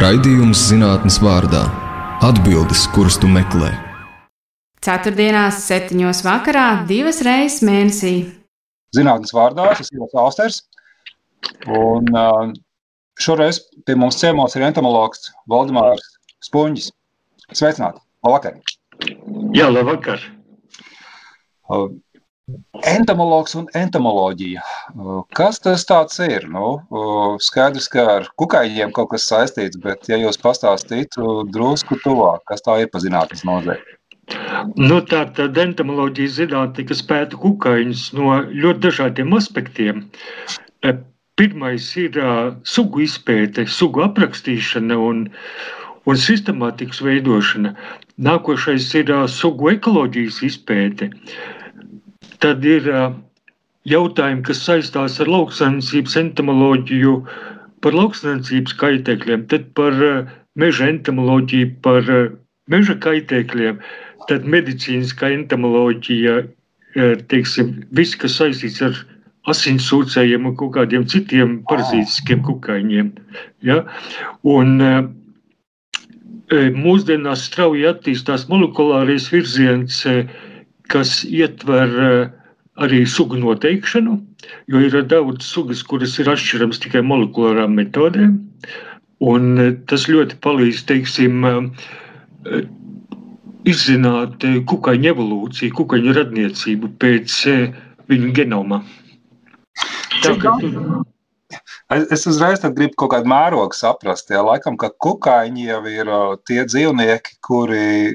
Raidījums zinātnes vārdā - atbildes, kuras tu meklē. Ceturtdienās, septiņos vakarā, divas reizes mēnesī. Zinātnes vārdā es esmu Austers. Un šoreiz pie mums ciemos ir entomologs Valdemārs Spunģis. Sveicināti! Labvakar! Jā, labvakar! Uh, Entomologs un entomoloģija. Kas tas ir? Nu, skaidrs, ka ar kukaiņiem kaut kas saistīts, bet, ja jūs pastāstītu drusku tuvāk, kas tā ir pa zinātnes nozare? Nu, tā tad entomoloģija zinātne, kas pēta kukaiņus no ļoti dažādiem aspektiem. E, pirmais ir uh, sugu izpēte, sugu aprakstīšana un, un sistemātikas veidošana. Nākošais ir uh, sugu ekoloģijas izpēte. Uh, Tad ir jautājumi, kas saistās ar lauksaimniecības entomoloģiju, par lauksaimniecības kaitēkļiem, tad par meža entomoloģiju, par meža kaitēkļiem, tad medicīniskā entomoloģija, teiksim, viss, kas saistīts ar asinsūcējiem un kaut kādiem citiem parazītiskiem kukaiņiem. Ja? Un, mūsdienās strauji attīstās molekulārais virziens, kas ietver eh, arī sugu noteikšanu, jo ir daudz sugas, kuras ir atšķiramas tikai molekulārām metodēm. Un eh, tas ļoti palīdz, teiksim, eh, izzināt kukaiņu evolūciju, kukaiņu radniecību pēc viņu genoma. Tā, ka, Es uzreiz gribu kaut kādu mērogu saprast. Ja, laikam, ka kukaiņi jau ir tie dzīvnieki, kuri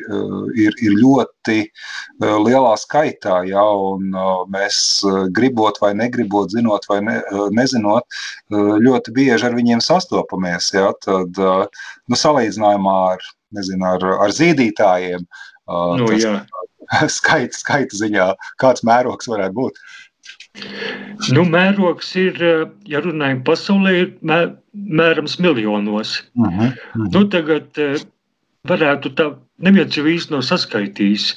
ir, ir ļoti lielā skaitā. Ja, un, mēs gribot vai negribot, zinot vai ne, nezinot, ļoti bieži ar viņiem sastopamies. Ja, tad, nu, salīdzinājumā ar, nezinu, ar, ar zīdītājiem, nu, tas, skaita, skaita ziņā, kāds mērogs varētu būt. Nu, mērogs ir, eh, ja runājam pasaulē, ir mē, mērams miljonos. Uh -huh, uh -huh. Nu, tagad eh, varētu tā, neviens jau īsti nav saskaitījis.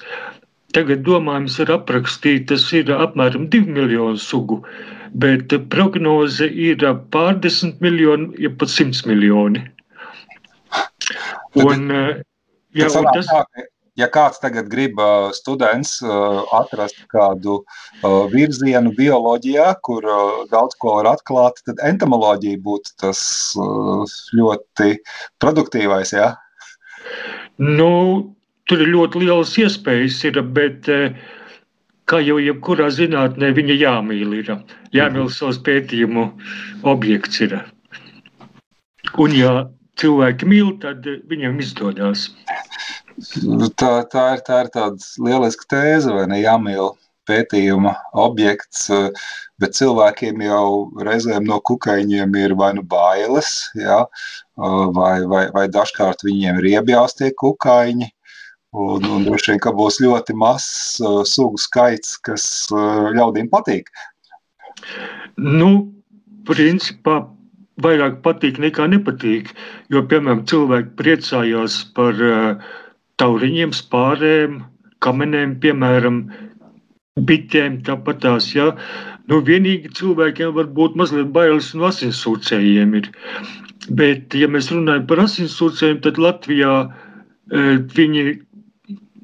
Tagad domājums ir aprakstītas, ir apmēram 2 miljonu sugu, bet prognoze ir pārdesmit miljoni, ja pat 100 miljoni. Un, eh, jā, un tas, ja kāds tagad grib students atrast kādu virzienu bioloģijā, kur daudz ko var atklāt, tad entomoloģija būtu tas ļoti produktīvais. Ja? Nu, tur ir ļoti lielas iespējas, ir, bet kā jau jebkurā zinātnē, viņa jāmīl. Ir, jāmīl mhm. savus pētījumu objekts. Ir. Un, ja cilvēki mīl, tad viņiem izdodas. Tā, tā, ir, tā ir tāda lieliska tēze, vai ne? Jāmīl pētījuma objekts, bet cilvēkiem jau reizēm no kukaiņiem ir vai nu bailes, ja, vai, vai, vai dažkārt viņiem ir iebjāstie kukaiņi. Un, un droši vien, ka būs ļoti mazs uh, sugu skaits, kas uh, ļaudīm patīk. Nu, principā vairāk patīk nekā nepatīk. Jo, piemēram, cilvēki priecājās par uh, tauriņiem, spārēm, kamenēm, piemēram, bitēm, tāpat tās. Ja? Nu, vienīgi cilvēkiem var būt mazliet bailes no asinsūcējiem. Ir. Bet, ja mēs runājam par asinsūcējiem, tad Latvijā e, viņi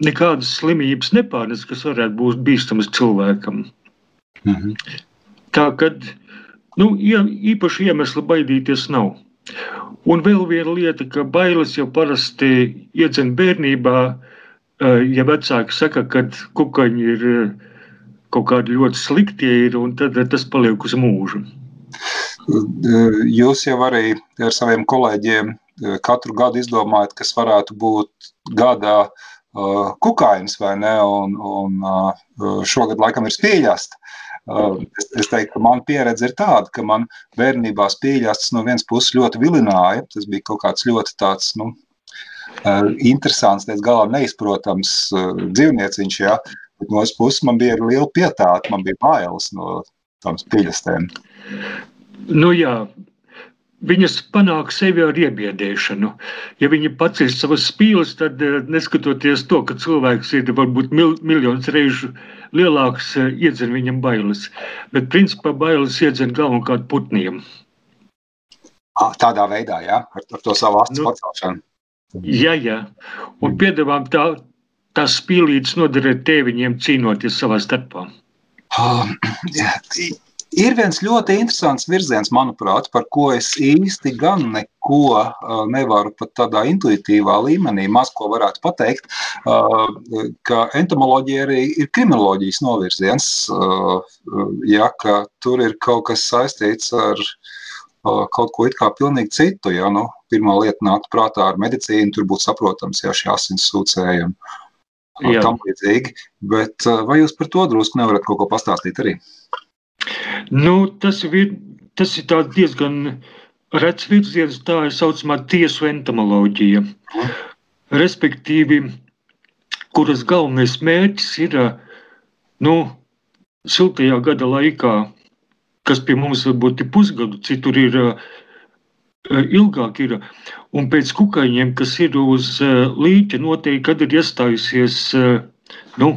nekādas slimības nepārnes, kas varētu būt bīstamas cilvēkam. Mhm. Tā kad nu, īpaši iemesli baidīties nav. Un vēl viena lieta, ka bailes jau parasti iedzen bērnībā, eh, ja vecāki saka, ka kukaņi ir eh, kaut kādi ļoti slikti, ir, un tad tas paliek uz mūžu. Jūs jau arī ar saviem kolēģiem eh, katru gadu izdomājat, kas varētu būt gadā kukainis vai ne, un, un šogad laikam ir spīļasta. Es, es teiktu, ka mana pieredze ir tāda, ka man bērnībā spīļas no vienas puses ļoti vilināja. Tas bija kaut kāds ļoti tāds, nu, interesants, līdz galam neizprotams dzīvnieciņš, ja? bet no otras puses man bija liela pietāta, man bija bailes no tām spīļastēm. Nu jā, viņas panāk sevi ar iebiedēšanu. Ja viņi pacīs savas spīles, tad eh, neskatoties to, ka cilvēks ir varbūt mil, miljonus reižu lielāks, eh, iedzen viņam bailes. Bet principā bailes iedzen galvenokārt putniem. Tādā veidā, jā, ar, ar to savu astu nu, pacelšanu. Jā, jā. Un piedāvām tā, tā spīlītas noderēt tēviņiem cīnoties savā starpā. Uh, jā, Ir viens ļoti interesants virziens, manuprāt, par ko es īsti gan neko uh, nevaru pat tādā intuitīvā līmenī, maz ko varētu pateikt, uh, ka entomoloģija arī ir kriminoloģijas novirziens. Uh, ja, tur ir kaut kas saistīts ar kaut ko it kā pilnīgi citu. Ja, nu, pirmā lieta nāk prātā ar medicīnu, tur būtu saprotams, ja šie asins sūcējumi. Tam līdzīgi, bet vai jūs par to drusku nevarat kaut ko pastāstīt arī? Nu, tas, ir, tas ir diezgan rets virziens, tā ir saucamā tiesu entomoloģija. Respektīvi, kuras galvenais mērķis ir nu, siltajā gada laikā, kas pie mums varbūt ir pusgadu, citur ir ilgāk. Ir. Un pēc kukaiņiem, kas ir uz līķa, noteikti, kad ir iestājusies nu,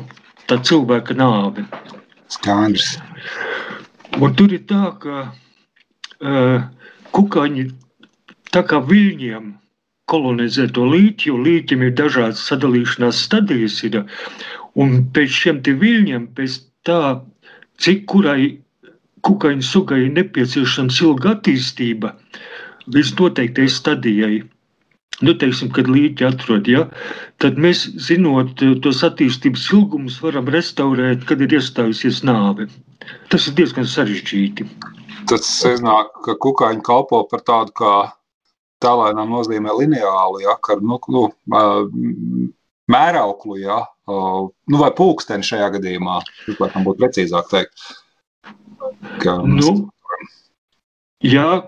tā cilvēka nāve. Skaidrs. Un tur ir tā, ka uh, kukaiņi tā kā viļņiem kolonizē to līķi, jo līķim ir dažādas sadalīšanās stadijas. Ir, un pēc šiem viļņiem, pēc tā, cik kurai kukaiņu sugai ir nepieciešams ilga attīstība, līdz noteiktai stadijai. Nu, teiksim, kad līķi atrod, ja, tad mēs, zinot tos attīstības ilgumus, varam restaurēt, kad ir iestājusies nāve. Tas ir diezgan sarežģīti. Tas iznāk, ka kukaiņi kalpo par tādu kā tālēnā nozīmē lineāli, ja, ka, nu, nu, mērauklu, ja, nu, vai pulksteni šajā gadījumā, laikam būtu precīzāk teikt. Ka, nu, jā,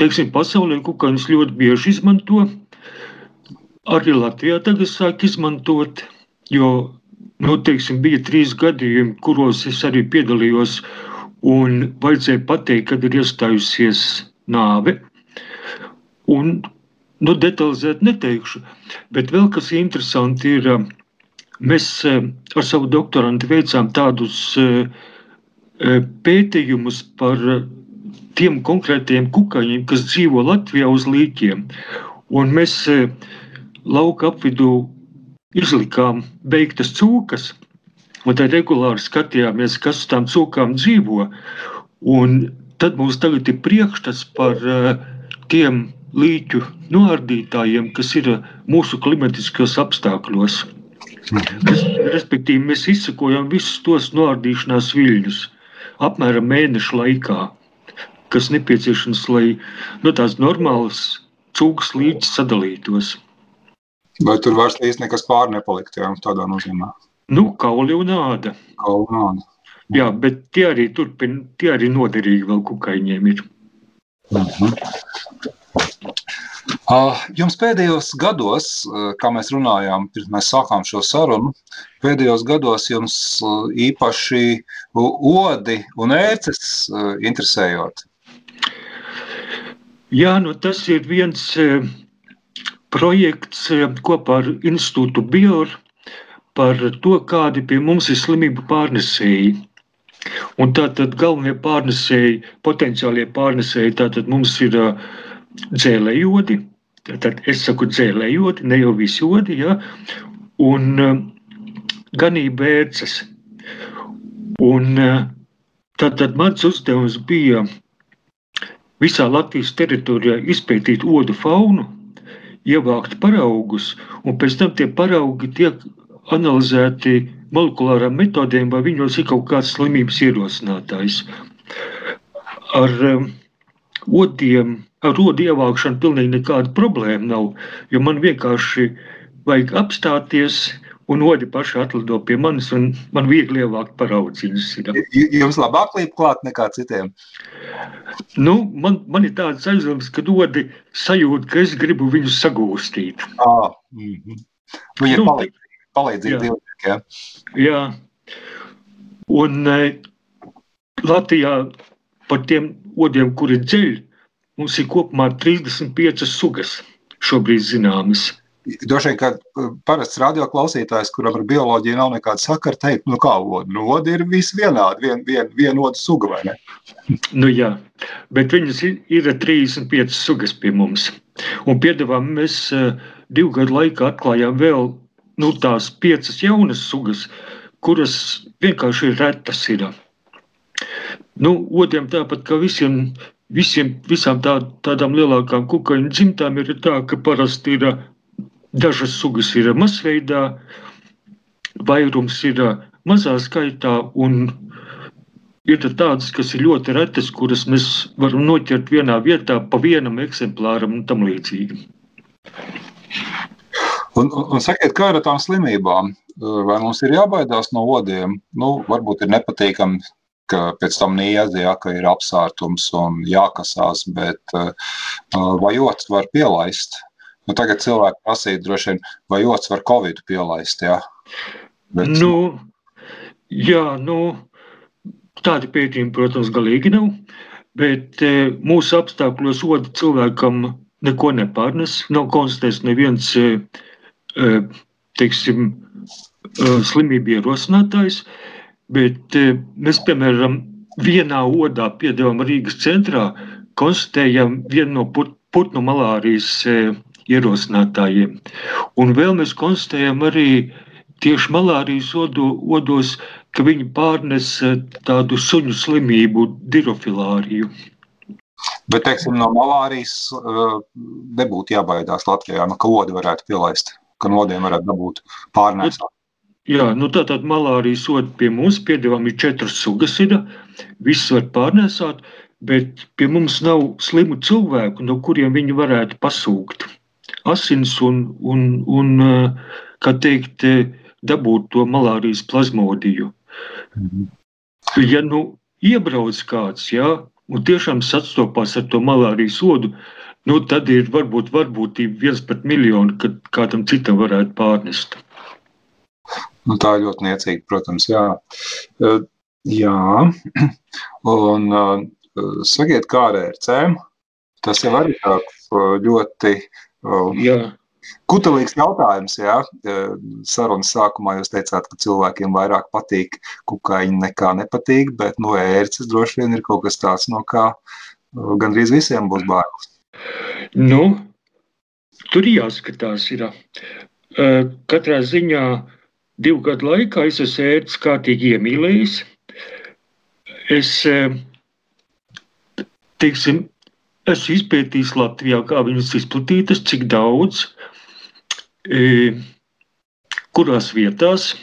teiksim, pasaulē kukaiņus ļoti bieži izmanto. Arī Latvijā tagad sāk izmantot, jo Nu, teiksim, bija trīs gadījumi, kuros es arī piedalījos, un vajadzēja pateikt, kad ir iestājusies nāve. Un, nu, detalizēt neteikšu, bet vēl kas interesanti ir, mēs ar savu doktorantu veicām tādus pētījumus par tiem konkrētiem kukaiņiem, kas dzīvo Latvijā uz līķiem. Un mēs lauka apvidū izlikām beigtas cūkas, un tad regulāri skatījāmies, kas uz tām cūkām dzīvo. Un tad mums tagad ir priekšstats par uh, tiem līķu noardītājiem, kas ir mūsu klimatiskos apstākļos. Kas, respektīvi, mēs izsakojam visus tos noardīšanās viļņus apmēram mēnešu laikā, kas nepieciešams, lai nu, tās normālas cūkas līķis sadalītos. Vai tur vairs īsti nekas pāri nepalikt, jā, tādā nozīmē? Nu, kauli un āda. Kauli un āda. Jā, bet tie arī turpin, tie arī noderīgi vēl kukaiņiem ir. Uh -huh. Uh, jums pēdējos gados, uh, kā mēs runājām, pirms mēs sākām šo sarunu, pēdējos gados jums uh, īpaši odi un ērces interesējot? Jā, nu tas ir viens projekts eh, kopā ar Institūtu Bior par to, kādi pie mums ir slimību pārnesēji. Un tātad galvenie pārnesēji, potenciālie pārnesēji, tātad mums ir uh, dzēlējodi, tātad es saku dzēlējodi, ne jau visi jodi, ja, un uh, ganība ērces. Un tātad mans uzdevums bija visā Latvijas teritorijā izpētīt odu faunu, ievākt paraugus, un pēc tam tie paraugi tiek analizēti molekulārām metodēm, vai viņos ir kaut kāds slimības ierosinātājs. Ar um, odiem, ar odu ievākšanu pilnīgi nekāda problēma nav, jo man vienkārši vajag apstāties, un odi paši atlido pie manis, un man viegli ievākt paraudzīņus. Jums labāk līp klāt nekā citiem? Nu, man, man ir tāds aizdoms, ka odi sajūt, ka es gribu viņu sagūstīt. Ah, mm -hmm. Viņa nu, palīdz, palīdzīga divnieki, ja? Jā. Un e, Latvijā par tiem odiem, kuri dzeļ, mums ir kopumā 35 sugas šobrīd zināmas. Droši vien, ka parasts radioklausītājs, kuram ar bioloģiju nav nekāda sakara, teikt, nu kā oda. Nu, oda ir visi vienādi, vien, vien, vienoda suga, vai ne? Nu jā, bet viņas ir, ir 35 sugas pie mums. Un piedāvām mēs divu gadu laikā atklājām vēl nu, tās piecas jaunas sugas, kuras vienkārši ir retas. Ir. Nu, odiem tāpat kā visiem visiem, visām tā, tādām lielākām kukaiņu dzimtām ir tā, ka parasti ir dažas sugas ir masveidā, vairums ir mazā skaitā, un ir tādas, kas ir ļoti retas, kuras mēs varam noķert vienā vietā pa vienam eksemplāram un tam līdzīgi. Un, un, un sakiet, kā ar tām slimībām? Vai mums ir jābaidās no odiem? Nu, varbūt ir nepatīkami ka pēc tam niezi, ja, ka ir apsārtums un jākasās, bet uh, vai otrs var pielaist? Nu, tagad cilvēki prasīja droši vien, vai otrs var Covid pielaist, ja? Bet, nu, jā, nu, tādi pētījumi, protams, galīgi nav, bet e, mūsu apstākļos oda cilvēkam neko nepārnes, nav konstatēts neviens, e, teiksim, e, slimību ierosinātājs, Bet e, mēs, piemēram, vienā odā piedāvājam Rīgas centrā, konstatējam vienu no put, putnu malārijas e, ierosinātājiem. Un vēl mēs konstatējam arī tieši malārijas odo, odos, ka viņi pārnes e, tādu suņu slimību, dirofilāriju. Bet, teiksim, no malārijas nebūtu jābaidās Latvijā, nu, ka odi varētu pielaist, ka nodiem varētu dabūt pārnēsāt. Jā, nu tātad malārijas soda pie mums piedāvām ir četras sugas, ir, viss var pārnēsāt, bet pie mums nav slimu cilvēku, no kuriem viņi varētu pasūkt asins un, un, un kā teikt, dabūt to malārijas plazmodiju. Mhm. Ja nu iebrauc kāds, jā, un tiešām sastopās ar to malārijas sodu, nu tad ir varbūt varbūtība viens pret miljonu, kad kādam citam varētu pārnest. Nu, tā ir ļoti niecīga, protams. Jā, uh, jā. un uh, sakiet, kā ar ērcēm. Tas jau arī tāds ļoti uh, kutelīgs jautājums. Jā. Sarunas sākumā jūs teicāt, ka cilvēkiem vairāk patīk kukaiņi nekā nepatīk, bet no ērces droši vien ir kaut kas tāds, no kā gandrīz visiem būs bailes. Nu, tur jāskatās. Ir. Katrā ziņā divu gadu laikā es esmu ērts kārtīgi iemīlējis. Es, teiksim, esmu izpētījis Latvijā, kā viņas izplatītas, cik daudz, e, kurās vietās,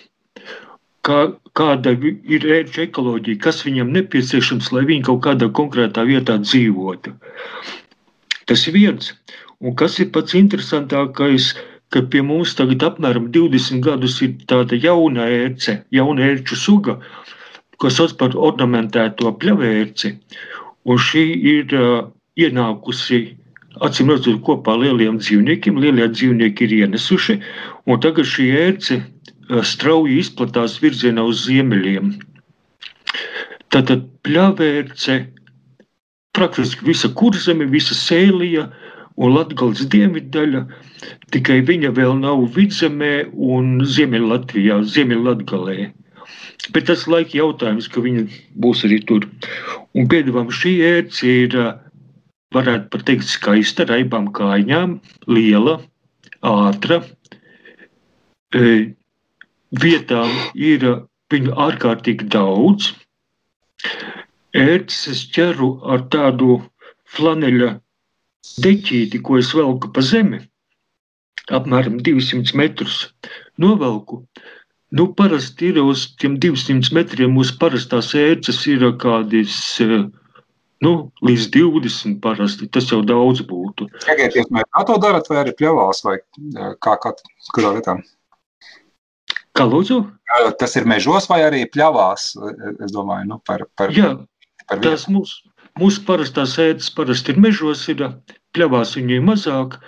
kā, kāda ir ērča ekoloģija, kas viņam nepieciešams, lai viņi kaut kādā konkrētā vietā dzīvotu. Tas ir viens. Un kas ir pats interesantākais, ka pie mums tagad apmēram 20 gadus ir tāda jauna ērce, jauna ērču suga, ko sauc par ornamentēto pļavērci. Un šī ir uh, ienākusi acīm redzot kopā lieliem dzīvniekiem. Lielie dzīvnieki ir ienesuši, un tagad šī ērce uh, strauji izplatās virzienā uz ziemeļiem. Tātad pļavērce praktiski visa kurzeme, visa sēlija, uh, un Latvijas dienviddaļa, tikai viņa vēl nav vidzemē un Ziemeļlatvijā, Ziemeļlatgalē. Bet tas laika jautājums, ka viņa būs arī tur. Un piedāvām šī ērce ir, varētu pat teikt, skaista, raibām kājām, liela, ātra. E, vietām ir viņu ārkārtīgi daudz. Ērces ķeru ar tādu flaneļa deķīti, ko es velku pa zemi, apmēram 200 metrus novelku. Nu, parasti ir uz tiem 200 metriem mūsu parastās ērces ir kādis nu, līdz 20 parasti. Tas jau daudz būtu. Sagaities, kā to darat, vai arī pļavās, vai kā, kā kurā vietā? Kā lūdzu? Tas ir mežos vai arī pļavās, es domāju, nu, par, par, Jā, par tās mūsu, mūsu parastās ēdas parasti ir mežos, ir pļavās viņai mazāk,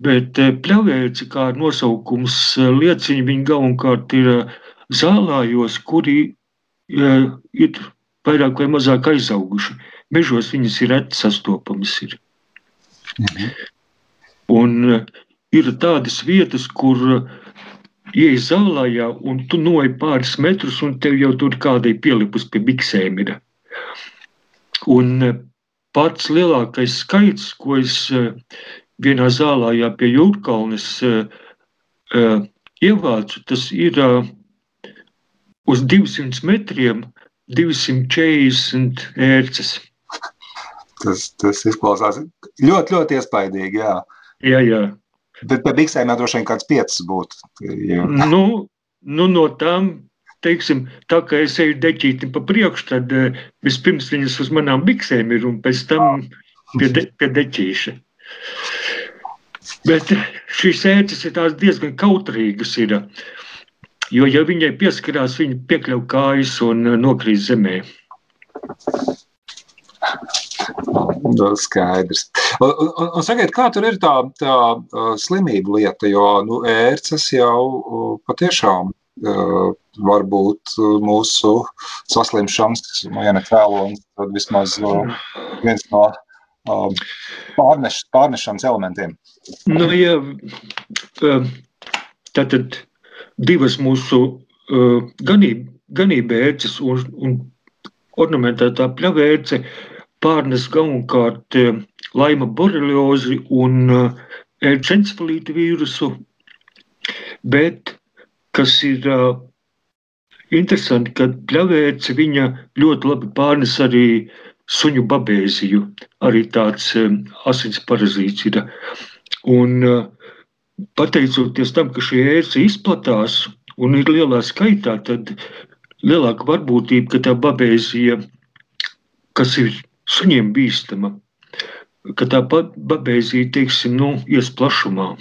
bet pļavērci, kā nosaukums liecina, viņi galvenokārt ir zālājos, kuri ir vairāk vai mazāk aizauguši. Mežos viņas ir reti sastopamas. Ir. Mhm. Un, ir tādas vietas, kur ieej zālājā, un tu noej pāris metrus, un tev jau tur kādai pielipus pie biksēm ir. Un pats lielākais skaits, ko es vienā zālājā pie Jūrkalnes ievācu, tas ir uz 200 metriem 240 ērces. Tas, tas izklausās ļoti, ļoti iespaidīgi. Jā, jā. jā. Bet pie biksēm droši vien kāds piecas būtu. Jo... Nu, nu, no tām, teiksim, tā kā es eju deķīti pa priekšu, tad uh, vispirms viņas uz manām biksēm ir un pēc tam pie, de, pie deķīša. Bet šīs ērces ir tās diezgan kautrīgas. Ir, jo, ja viņai pieskarās, viņa piekļauj kājas un eh, nokrīt zemē. Nu, skaidrs. Un, un, un sakiet, kā tur ir tā, tā uh, slimība lieta, jo nu, ērces jau uh, patiešām uh, var būt mūsu saslimšanas, nu, ja ne cēlonis, tad vismaz viens no pārneš, pārnešanas elementiem. Nu, ja, tātad divas mūsu ganība, ganība ērces un, un ornamentētā pļavērce pārnes galvenokārt laima boreliozi un encefalīta vīrusu, bet kas ir interesanti, ka pļavērce viņa ļoti labi pārnes arī suņu babēziju, arī tāds asins parazīts ir. Un pateicoties tam, ka šī ērce izplatās un ir lielā skaitā, tad lielāka varbūtība, ka tā babēzija, kas ir suņiem bīstama, ka tā babēzija, teiksim, nu, ies plašumā.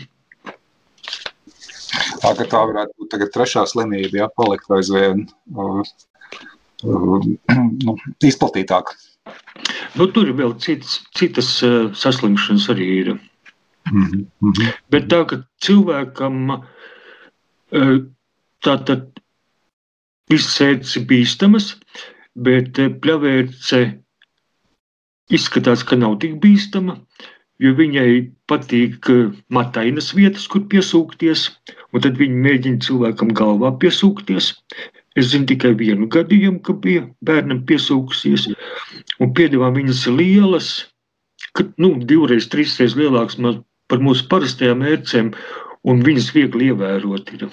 Tā, tā varētu būt tagad trešā slimība, ja palikt aizvien uh, uh, nu, izplatītāk. Nu, tur ir vēl citas, citas uh, saslimšanas arī ir. Mm -hmm. Bet tā, ka cilvēkam uh, tā tad ir bīstamas, bet uh, pļavērce izskatās, ka nav tik bīstama, jo viņai patīk matainas vietas, kur piesūkties, un tad viņi mēģina cilvēkam galvā piesūkties. Es zinu tikai vienu gadījumu, ka bija bērnam piesūkusies, un piedevām viņas lielas, ka, nu, divreiz, trīsreiz lielākas par mūsu parastajām ērcēm, un viņas viegli ievērot ir.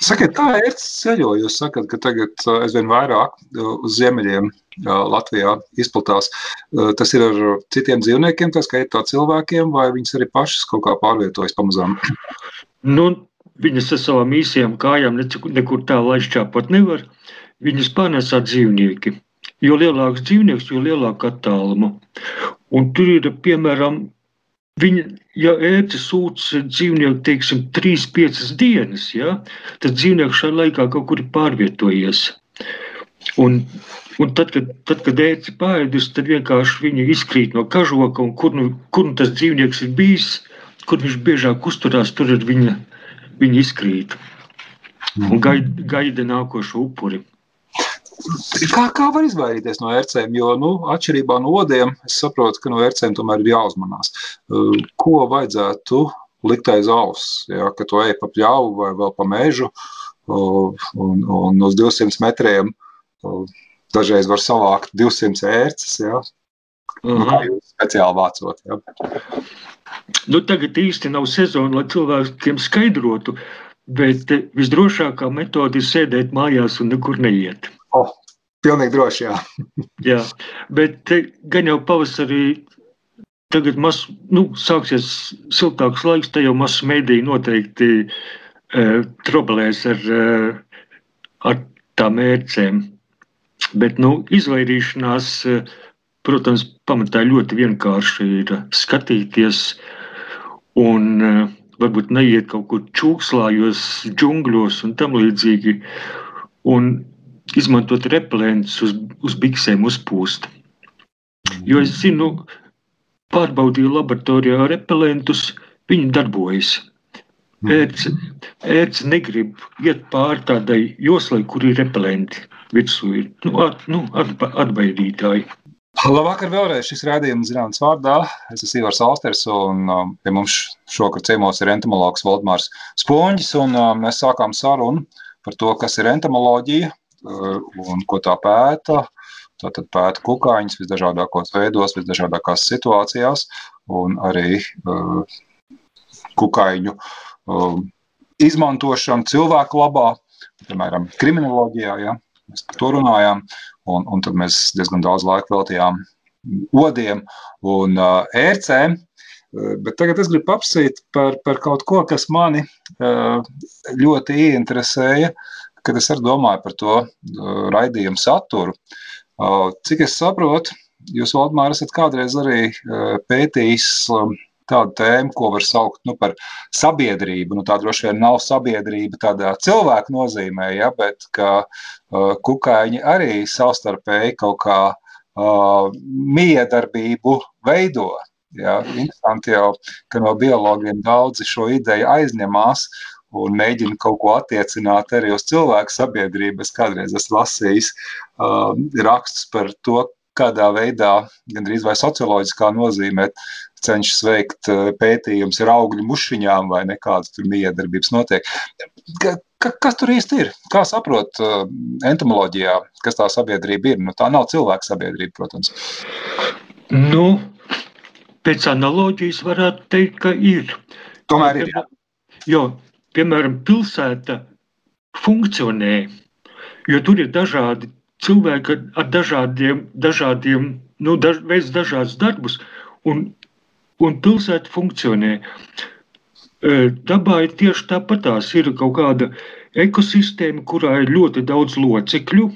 Sakiet, tā ir ceļo. Jūs sakat, ka tagad aizvien vairāk uz ziemeļiem Latvijā izplatās. Tas ir ar citiem dzīvniekiem, tā skaitā cilvēkiem, vai viņas arī pašas kaut kā pārvietojas pamazām? Nu, viņas ar savām īsajām kājām nekur tā laišķāpot nevar. Viņas pārnēsā dzīvnieki. Jo lielāks dzīvnieks, jo lielāka attāluma. Un tur ir, piemēram, Viņa, ja ērce sūta dzīvnieku, teiksim, 3-5 dienas, ja, tad dzīvnieks šajā laikā kaut kur ir pārvietojies. Un, un tad, kad, tad, kad ērce pārēdus, tad vienkārši viņa izkrīt no kažoka, un kur nu, kur nu tas dzīvnieks ir bijis, kur viņš biežāk uzturās, tur ir viņa, viņa izkrīt. Un gaida, gaida nākošo upuri. Kā, kā var izvairīties no ērcēm? Jo, nu, atšķirībā no odiem, es saprotu, ka no ērcēm tomēr ir jāuzmanās. Uh, ko vajadzētu likt aiz auss? Ja, kad tu ej pa pļauju vai vēl pa mežu, uh, un, un uz 200 metriem uh, dažreiz var savākt 200 ērces. Ja? Uh -huh. Kā jūs speciāli vācot? Ja? Nu, tagad īsti nav sezona, lai cilvēkiem skaidrotu, bet visdrošākā metode ir sēdēt mājās un nekur neiet. Oh, pilnīgi droši, jā. jā, bet gan jau pavasarī tagad mas, nu, sāksies siltāks laiks, te jau mazs mēdī noteikti e, trobelēs ar, e, ar tām ērcēm. Bet, nu, izvairīšanās, e, protams, pamatā ļoti vienkārši ir skatīties un e, varbūt neiet kaut kur čūkslājos, džungļos un tam līdzīgi. Un izmantot repelentus uz, uz biksēm uzpūst. Jo es zinu, pārbaudīju laboratorijā repelentus, viņi darbojas. Ērts, ērts negrib iet pāri tādai joslai, kur ir repelenti virsū, ir nu, at, nu, atba, atbaidītāji. Labvakar vēlreiz šis rādījums zinātnes vārdā. Es esmu Ivars Alsters un um, pie mums šokar ciemos ir entomologs Valdmārs Spoņģis. Un, um, mēs sākām sarunu par to, kas ir entomoloģija un ko tā pēta. Tātad pēta kukaiņus visdažādākos veidos, visdažādākās situācijās un arī uh, kukaiņu uh, izmantošanu cilvēku labā, piemēram, kriminoloģijā. Ja? Mēs par to runājām, un, un tad mēs diezgan daudz laika veltījām odiem un ērcēm. Bet tagad es gribu apsīt par, par kaut ko, kas mani ļoti ieinteresēja, kad es arī domāju par to uh, raidījumu saturu. Uh, cik es saprotu, jūs, Valdmār, esat kādreiz arī uh, pētījis uh, tādu tēmu, ko var saukt nu, par sabiedrību. Nu, tā droši vien nav sabiedrība tādā cilvēku nozīmē, ja, bet ka uh, kukaiņi arī savstarpēji kaut kā uh, miedarbību veido. Ja. Interesanti jau, ka no biologiem daudzi šo ideju aizņemās un mēģina kaut ko attiecināt arī uz cilvēku sabiedrību. Es kādreiz esmu lasījis uh, rakstus par to, kādā veidā, gandrīz vai socioloģiskā nozīmē, cenšas veikt eh, pētījumus ar augļu mušiņām vai nekādas tur miedarbības notiek. Ka, ka, kas tur īsti ir? Kā saprot uh, entomoloģijā, kas tā sabiedrība ir? Nu, tā nav cilvēka sabiedrība, protams. Nu, pēc analoģijas varētu teikt, ka ir. Tomēr ir. Jā. Jo, piemēram, pilsēta funkcionē, jo tur ir dažādi cilvēki ar dažādiem, dažādiem nu, daž, veids dažādus darbus, un un pilsēta funkcionē. Dabā ir tieši tāpatās. Ir kaut kāda ekosistēma, kurā ir ļoti daudz locekļu,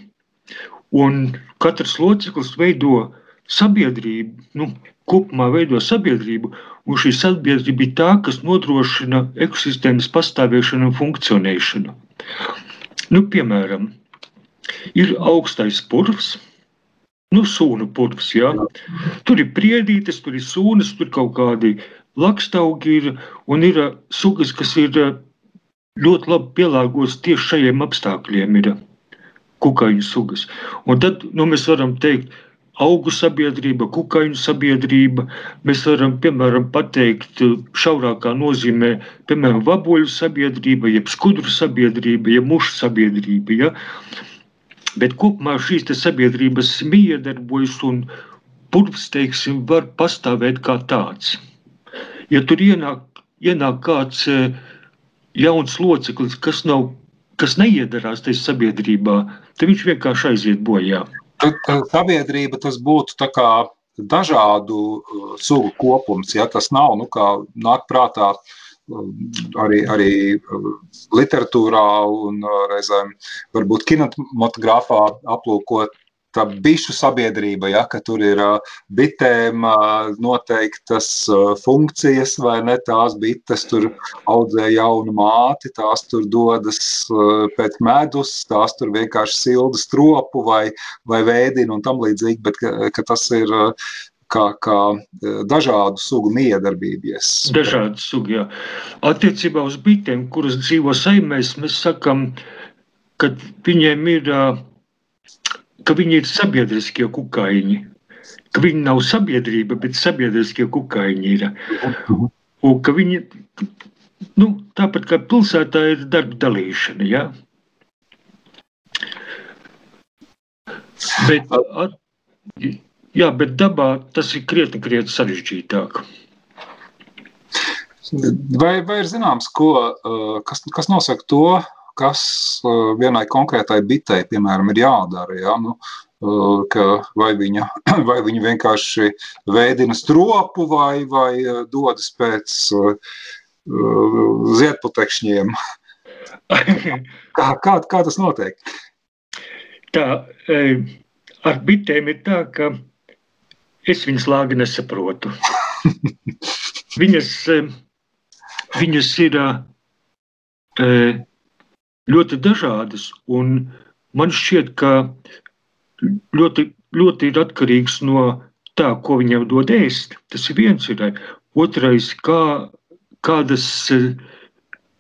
un katrs loceklis veido sabiedrību, nu, kopumā veido sabiedrību, un šī sabiedrība ir tā, kas nodrošina ekosistēmas pastāvēšanu un funkcionēšanu. Nu, piemēram, ir augstais purvs, nu, sūnu purvs. Ja? Tur ir priedītes, tur ir sūnas, tur kaut kādi lakstaugi ir un ir sugas, kas ir ļoti labi pielāgotas tieši šajiem apstākļiem. Ir kukaiņu sugas. Un tad nu, mēs varam teikt, augu sabiedrība, kukaiņu sabiedrība. Mēs varam, piemēram, pateikt šaurākā nozīmē, piemēram, vaboļu sabiedrība, jeb skudru sabiedrība, jeb mušu sabiedrība. Ja? Bet kopumā šīs sabiedrības miedarbojas un purvs, teiksim, var pastāvēt kā tāds. Ja tur ienāk, ienāk kāds e, jauns loceklis, kas, nav, kas neiedarās tajā sabiedrībā, tad viņš vienkārši aiziet bojā. Sabiedrība tas būtu tā kā dažādu uh, sugu kopums. Ja? Tas nav nu, kā nāk prātā uh, arī, arī uh, literatūrā un uh, reizēm varbūt kinematogrāfā aplūkot tā bišu sabiedrība, ja, ka tur ir uh, bitēm noteiktas funkcijas, vai ne? Tās bites tur audzē jaunu māti, tās tur dodas pēc medus, tās tur vienkārši silda stropu vai, vai vēdina un tam līdzīgi, bet ka, ka tas ir kā, kā dažādu sugu miedarbības. Dažādu sugu, jā. Attiecībā uz bitēm, kuras dzīvo saimēs, mēs sakam, ka viņiem ir, ka viņi ir sabiedriskie kukaiņi. Ka viņi nav sabiedrība, bet sabiedriskie kukaiņi ir. Un ka viņi, nu, tāpat kā pilsētā ir darba dalīšana, jā. Bet, at, Jā, bet dabā tas ir krietni, krietni sarežģītāk. Vai, vai ir zināms, ko, uh, kas, kas nosaka to, kas uh, vienai konkrētai bitei, piemēram, ir jādara? Ja? Nu, ka vai, viņa, vai viņa vienkārši veidina stropu vai, vai dodas pēc ziedputekšņiem? kā, kā, kā tas notiek? Tā, ar bitēm ir tā, ka Es viņas lāgi nesaprotu. viņas, eh, viņas ir eh, ļoti dažādas, un man šķiet, ka ļoti, ļoti ir atkarīgs no tā, ko viņam dod ēst. Tas ir viens. Ir. Otrais, kā, kādas,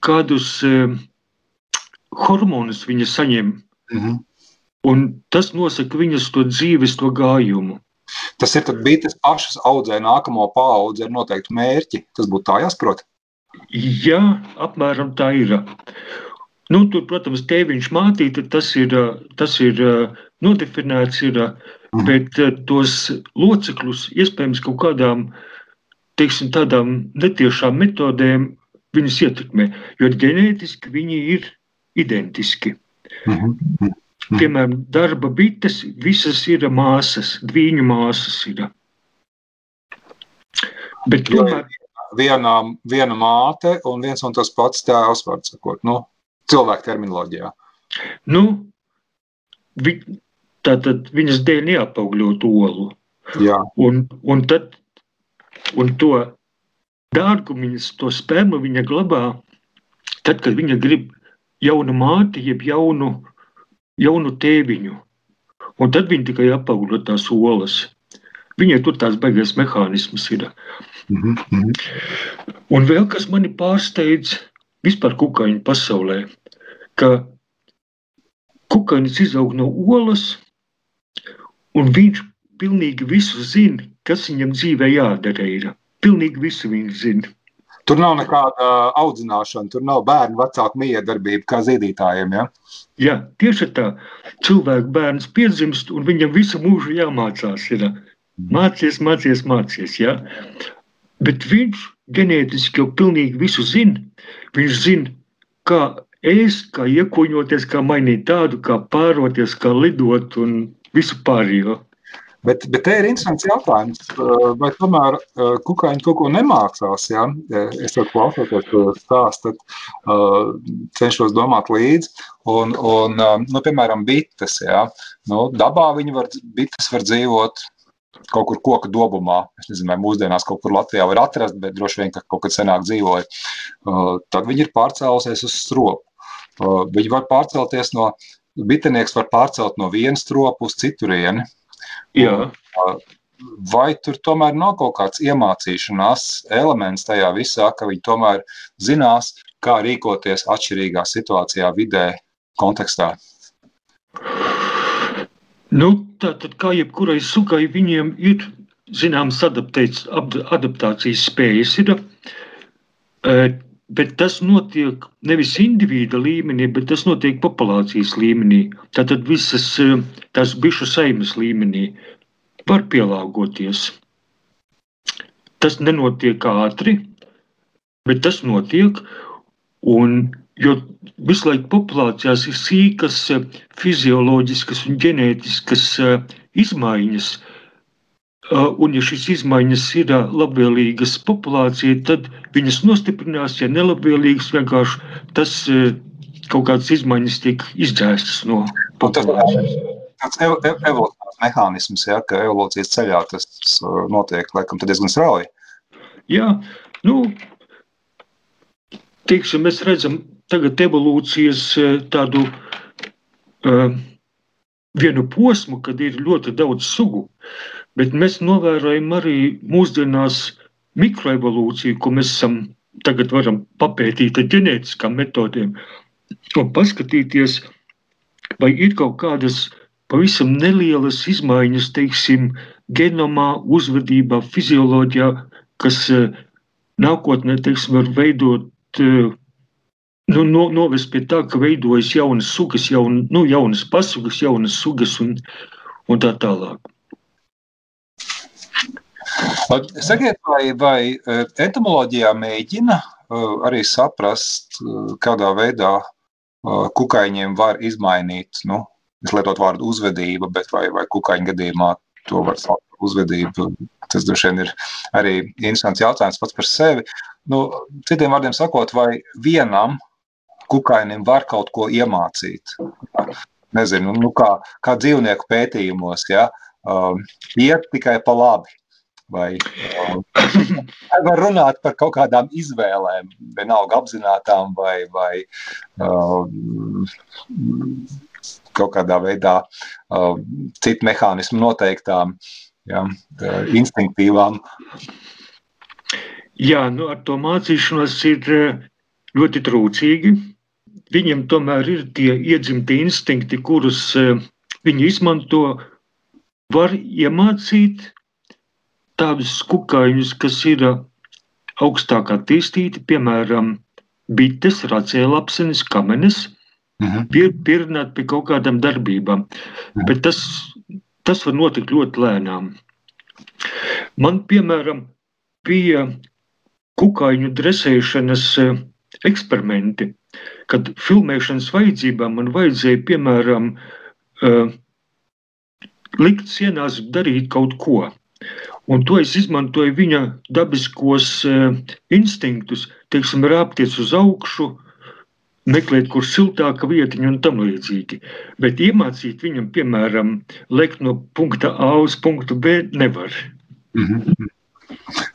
kādus hormonus viņa saņem. Mm -hmm. Un tas nosaka viņas to dzīves, to gājumu. Tas ir tad bites pašas audzē nākamo paudzi ar noteiktu mērķi. Tas būtu tā jāsaprot. Jā, apmēram tā ir. Nu, tur, protams, tēviņš mātīte, tas ir, tas ir nodefinēts, ir, mhm. bet tos locekļus iespējams kaut kādām, teiksim, tādām netiešām metodēm viņus ietekmē, jo ģenētiski viņi ir identiski. Mhm. mhm. Piemēram, darba bites visas ir māsas, dviņu māsas ir. Bet tomēr... Viena, viena māte un viens un tas pats tēvs, var sakot, nu, cilvēku terminoloģijā. Nu, vi, tātad viņas dēļ neapaugļot olu. Jā. Un, un tad, un to dārgumu to spēmu viņa glabā, tad, kad viņa grib jaunu māti, jeb jaunu jaunu tēviņu. Un tad viņi tikai apaugļo tās olas. Viņai tur tās baigas mehānismas ir. Mm -hmm. Un vēl kas mani pārsteidz vispār kukaiņu pasaulē, ka kukainis izaug no olas, un viņš pilnīgi visu zina, kas viņam dzīvē jādara. Ir. Pilnīgi visu viņš zina. Tur nav nekāda audzināšana, tur nav bērnu vecāku miedarbība kā zīdītājiem. Ja? Jā, tieši tā. Cilvēku bērns piedzimst un viņam visu mūžu jāmācās. Ir. Mācies, mācies, mācies. Ja? Bet viņš ģenētiski jau pilnīgi visu zina. Viņš zina, kā ēst, kā iekoņoties, kā mainīt tādu, kā pāroties, kā lidot un visu pārējo. Bet, bet te ir interesants jautājums, vai tomēr kukaiņi kaut ko nemācās. Ja? Es jau klausoties stāstu, cenšos domāt līdzi. Un, un, nu, piemēram, bites. Ja? Nu, dabā viņi var, bites var dzīvot kaut kur koku dobumā. Es nezinu, vai mūsdienās kaut kur Latvijā var atrast, bet droši vien, ka kaut kad senāk dzīvoja. Tad viņi ir pārcēlusies uz stropu. Viņi var pārcelties no, bitenieks var pārcelt no vienas stropu uz citurieni. Jā. Vai tur tomēr nav kaut kāds iemācīšanās elements tajā visā, ka viņi tomēr zinās, kā rīkoties atšķirīgā situācijā, vidē, kontekstā? Nu, tātad, kā jebkurai sugai, viņiem ir zināmas adaptācijas spējas. Ir, bet tas notiek nevis indivīda līmenī, bet tas notiek populācijas līmenī. Tātad visas tās bišu saimes līmenī var pielāgoties. Tas nenotiek ātri, bet tas notiek. Un, jo visu laiku populācijās ir sīkas fizioloģiskas un ģenētiskas izmaiņas, un ja šīs izmaiņas ir labvēlīgas populācijai, tad viņas nostiprinās, ja nelabvēlīgas, vienkārši tas kaut kādas izmaiņas tiek izdzēstas no populācijas. Tas ir evolūcija mehānisms, ja, ka evolūcijas ceļā tas uh, notiek laikam diezgan strauji. Jā, nu, teiksim, mēs redzam tagad evolūcijas uh, tādu uh, vienu posmu, kad ir ļoti daudz sugu, bet mēs novērojam arī mūsdienās mikroevolūciju, ko mēs esam tagad varam papētīt ar ģenētiskām metodēm un paskatīties, vai ir kaut kādas pavisam nelielas izmaiņas, teiksim, genomā, uzvedībā, fizioloģijā, kas e, nākotnē, teiksim, var veidot, e, nu, no, novest pie tā, ka veidojas jaunas sugas, jaun, nu, jaunas pasugas, jaunas sugas un, un tā tālāk. Sakiet, vai, vai e, entomoloģijā mēģina arī saprast, kādā veidā kukaiņiem var izmainīt nu, es lietotu vārdu uzvedība, bet vai, vai kukaiņa gadījumā to var saukt par uzvedību. Tas droši vien ir arī interesants jautājums pats par sevi. Nu, citiem vārdiem sakot, vai vienam kukainim var kaut ko iemācīt? Nezinu, nu, kā, kā dzīvnieku pētījumos, ja, um, iet tikai pa labi. Vai, um, var runāt par kaut kādām izvēlēm, vienalga apzinātām vai, vai um, kaut kādā veidā uh, citu mehānismu noteiktām, ja, instinktīvām. Jā, nu, ar to mācīšanos ir ļoti trūcīgi. Viņiem tomēr ir tie iedzimti instinkti, kurus viņi izmanto, var iemācīt, tādus kukaiņus, kas ir augstāk attīstīti, piemēram, bites, racēlapsenes, kamenes, Mhm. pie, pierunāt pie kaut kādām darbībām. Mhm. Bet tas, tas var notikt ļoti lēnām. Man, piemēram, bija kukaiņu dresēšanas eksperimenti, kad filmēšanas vajadzībām man vajadzēja, piemēram, likt sienās darīt kaut ko. Un to es izmantoju viņa dabiskos eh, instinktus, teiksim, rāpties uz augšu, meklēt, kur siltāka vietiņa un tam līdzīgi. Bet iemācīt viņam, piemēram, lekt no punkta A uz punktu B nevar. Mhm.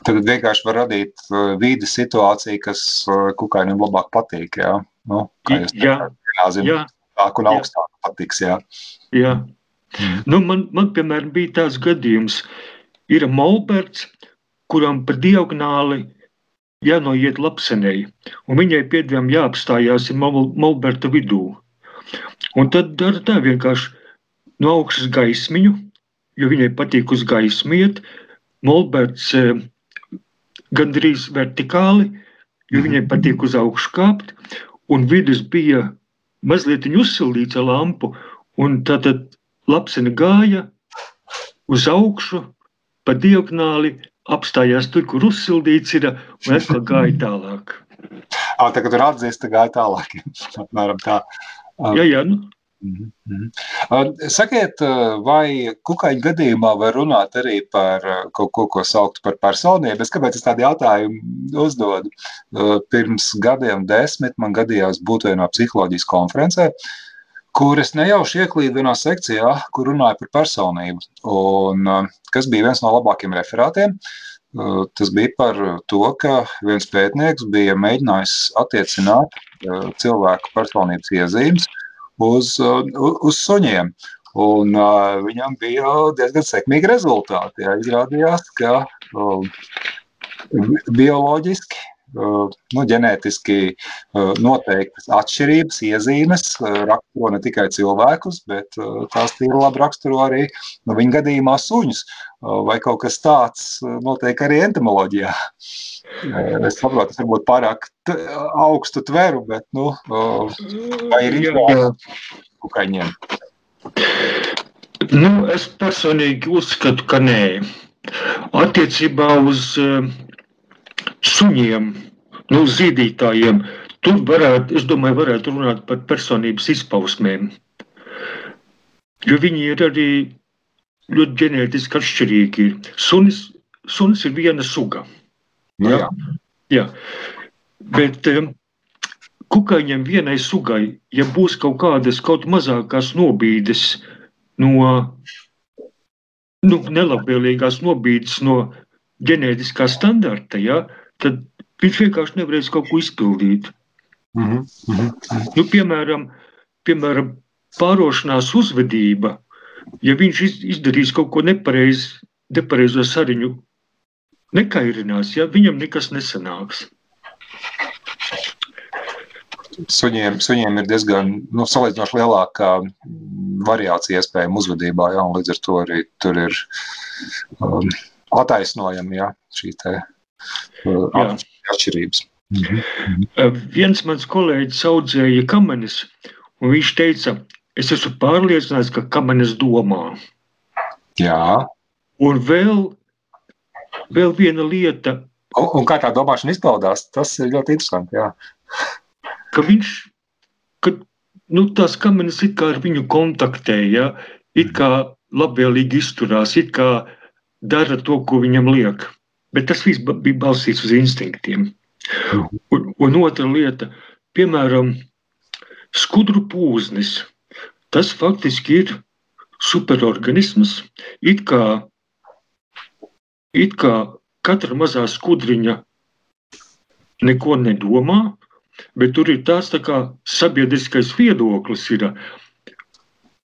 Tad vienkārši var radīt uh, vīdes situāciju, kas uh, kukainim labāk patīk. Jā, nu, kā jūs Jā, teicāt, jā, augstāk un jā. augstāk patiks. Jā. jā. Mhm. Nu, man, man, piemēram, bija tāds gadījums, ir Molberts, kuram pa diagonāli jānoiet lapsenei, un viņai piedevām jāapstājās ir Mol- Molberta vidū. Un tad dara tā vienkārši no augšas gaismiņu, jo viņai patīk uz gaismu iet. Molberts eh, gandrīz vertikāli, jo viņai patīk uz augšu kāpt, un vidus bija mazliet uzsildīts ar lampu, un tātad lapsena gāja uz augšu, pa diagonāli, apstājās tur, kur uzsildīts ir, un atkal gāja tālāk. Ah, tā kā tur atzīst, tā gāja tālāk. Apmēram tā. Ah, Jā, jā, nu, mhm. Uh, Sakiet, uh, vai kukaiņu gadījumā var runāt arī par uh, kaut ko, ko saukt par personību? Es kāpēc es tādu jautājumu uzdodu? Uh, Pirms gadiem desmit man gadījās būt vienā psiholoģijas konferencē, kur es nejauši ieklīdu vienā sekcijā, kur runāja par personību. Un, uh, kas bija viens no labākiem referātiem? Uh, Tas bija par to, ka viens pētnieks bija mēģinājis attiecināt uh, cilvēku personības iezīmes uz, uz suņiem. Un, uh, viņam bija diezgan sekmīgi rezultāti. Jā. Izrādījās, ka uh, bioloģiski, nu, ģenētiski noteiktas atšķirības, iezīmes raksturo ne tikai cilvēkus, bet tās ir labi raksturo arī nu, viņa gadījumā suņus. Vai kaut kas tāds notiek arī entomoloģijā? Es saprotu, tas varbūt pārāk augstu tveru, bet nu, vai ir izvēle kukaiņiem? Nu, es personīgi uzskatu, ka nē. Attiecībā uz uh, suņiem, nu, zīdītājiem, tur varētu, es domāju, varētu runāt par personības izpausmēm. Jo viņi ir arī ļoti ģenētiski atšķirīgi. Sunis, sunis ir viena suga. Nu, jā. Jā. Bet um, kukaiņiem vienai sugai, ja būs kaut kādas kaut mazākās nobīdes no nu, nelabvēlīgās nobīdes no ģenētiskā standarta, ja, tad viņš vienkārši nevarēs kaut ko izpildīt. Mhm, mhm. Nu, piemēram, piemēram, pārošanās uzvedība, ja viņš iz- izdarīs kaut ko nepareizi, nepareizo sariņu, nekairinās, ja viņam nekas nesanāks. Suņiem, suņiem ir diezgan nu, salīdzinoši lielāka mm, variācija iespējama uzvedībā, jā, un līdz ar to arī tur ir um, attaisnojama jā, šī Jā. Atšķirības. Mhm. Uh, Viens mans kolēģis audzēja kamenes, un viņš teica, es esmu pārliecināts, ka kamenes domā. Jā, Un vēl, vēl viena lieta, un, un kā tā domāšana izpaudās, tas ir ļoti interesanti. Jā. ka viņš, ka, nu, tās kamenes it kā ar viņu kontaktē, ja, it kā labvēlīgi izturās, it kā dara to, ko viņam liek. Bet tas viss bija balstīts uz instinktiem. Un, un otra lieta, piemēram, skudru pūznis. Tas faktiski ir superorganisms. It kā, it kā katra mazā skudriņa neko nedomā, bet tur ir tāds tā kā sabiedriskais viedoklis, ir,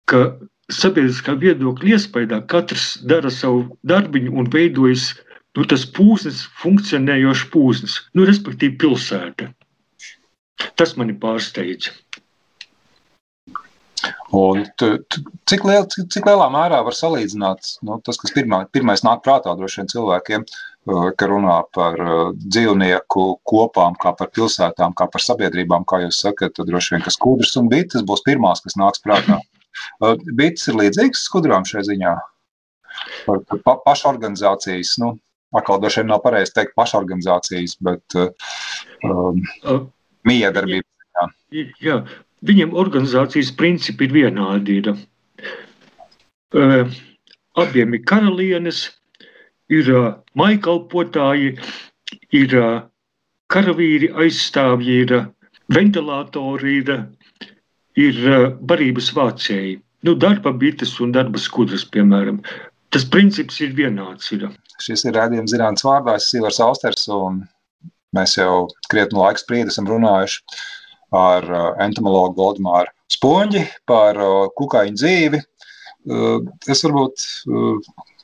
ka sabiedriskā viedokļa iespējā katrs dara savu darbiņu un veidojas nu, tas pūznis, funkcionējošs pūznis, nu, respektīvi pilsēta. Tas mani pārsteidz. Un tu, tu, cik, liel, cik, cik lielā mērā var salīdzināt nu, tas, kas pirmā, pirmais nāk prātā droši vien cilvēkiem, ka runā par dzīvnieku kopām, kā par pilsētām, kā par sabiedrībām, kā jūs sakat, tad droši vien, ka skudras un bites būs pirmās, kas nāks prātā. Bites ir līdzīgas skudrām šai ziņā. Par, par pa, pašorganizācijas, nu, atkal droši vien nav pareizi teikt pašorganizācijas, bet um, miedarbības. Jā. jā, viņiem organizācijas principi ir vienādi. Ir. Uh, abiem ir karalienes, ir uh, maikalpotāji, ir uh, karavīri, aizstāvji, ir uh, ventilatori, ir, ir uh, barības vācēji. Nu, darba bites un darba skudras, piemēram. Tas princips ir vienāds. Ir. Šis ir redzējums zināms vārdā, Sīvars Austers, un mēs jau krietnu laiku spriedi esam runājuši ar entomologu Goldmāru Spoņģi par kukaiņu dzīvi. Es varbūt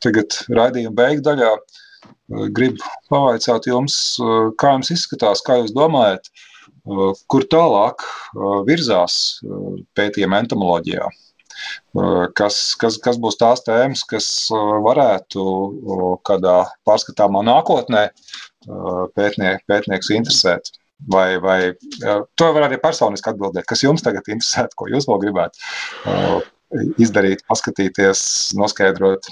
tagad raidījuma beigu daļā gribu pavaicāt jums, kā jums izskatās, kā jūs domājat, kur tālāk virzās pētījuma entomoloģijā. Kas, kas, kas būs tās tēmas, kas varētu kādā pārskatāmā nākotnē pētnie, pētnieks interesēt? Vai, vai to var arī personiski atbildēt, kas jums tagad interesē, ko jūs vēl gribētu izdarīt, paskatīties, noskaidrot?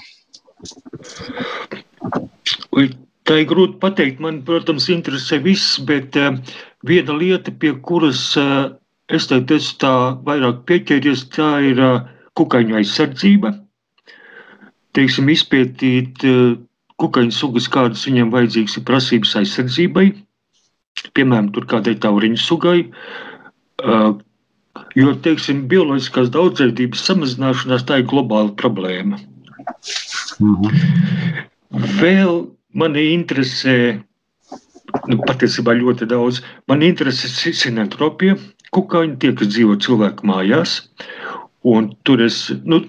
Tā ir grūti pateikt. Man, protams, interesē viss, bet viena lieta, pie kuras es teiktu, tā vairāk pieķēries, tā ir uh, kukaiņu aizsardzība. Teiksim, izpētīt uh, kukaiņu sugas, kādas viņiem vajadzīgas ir prasības aizsardzībai piemēram, tur kādai tauriņu sugai. Uh, jo, teiksim, bioloģiskās daudzveidības samazināšanās tā ir globāla problēma. Mhm. Vēl mani interesē, nu, patiesībā ļoti daudz, man interesē sinentropija, kukaiņi, tie, kas dzīvo cilvēku mājās. Un tur es, nu,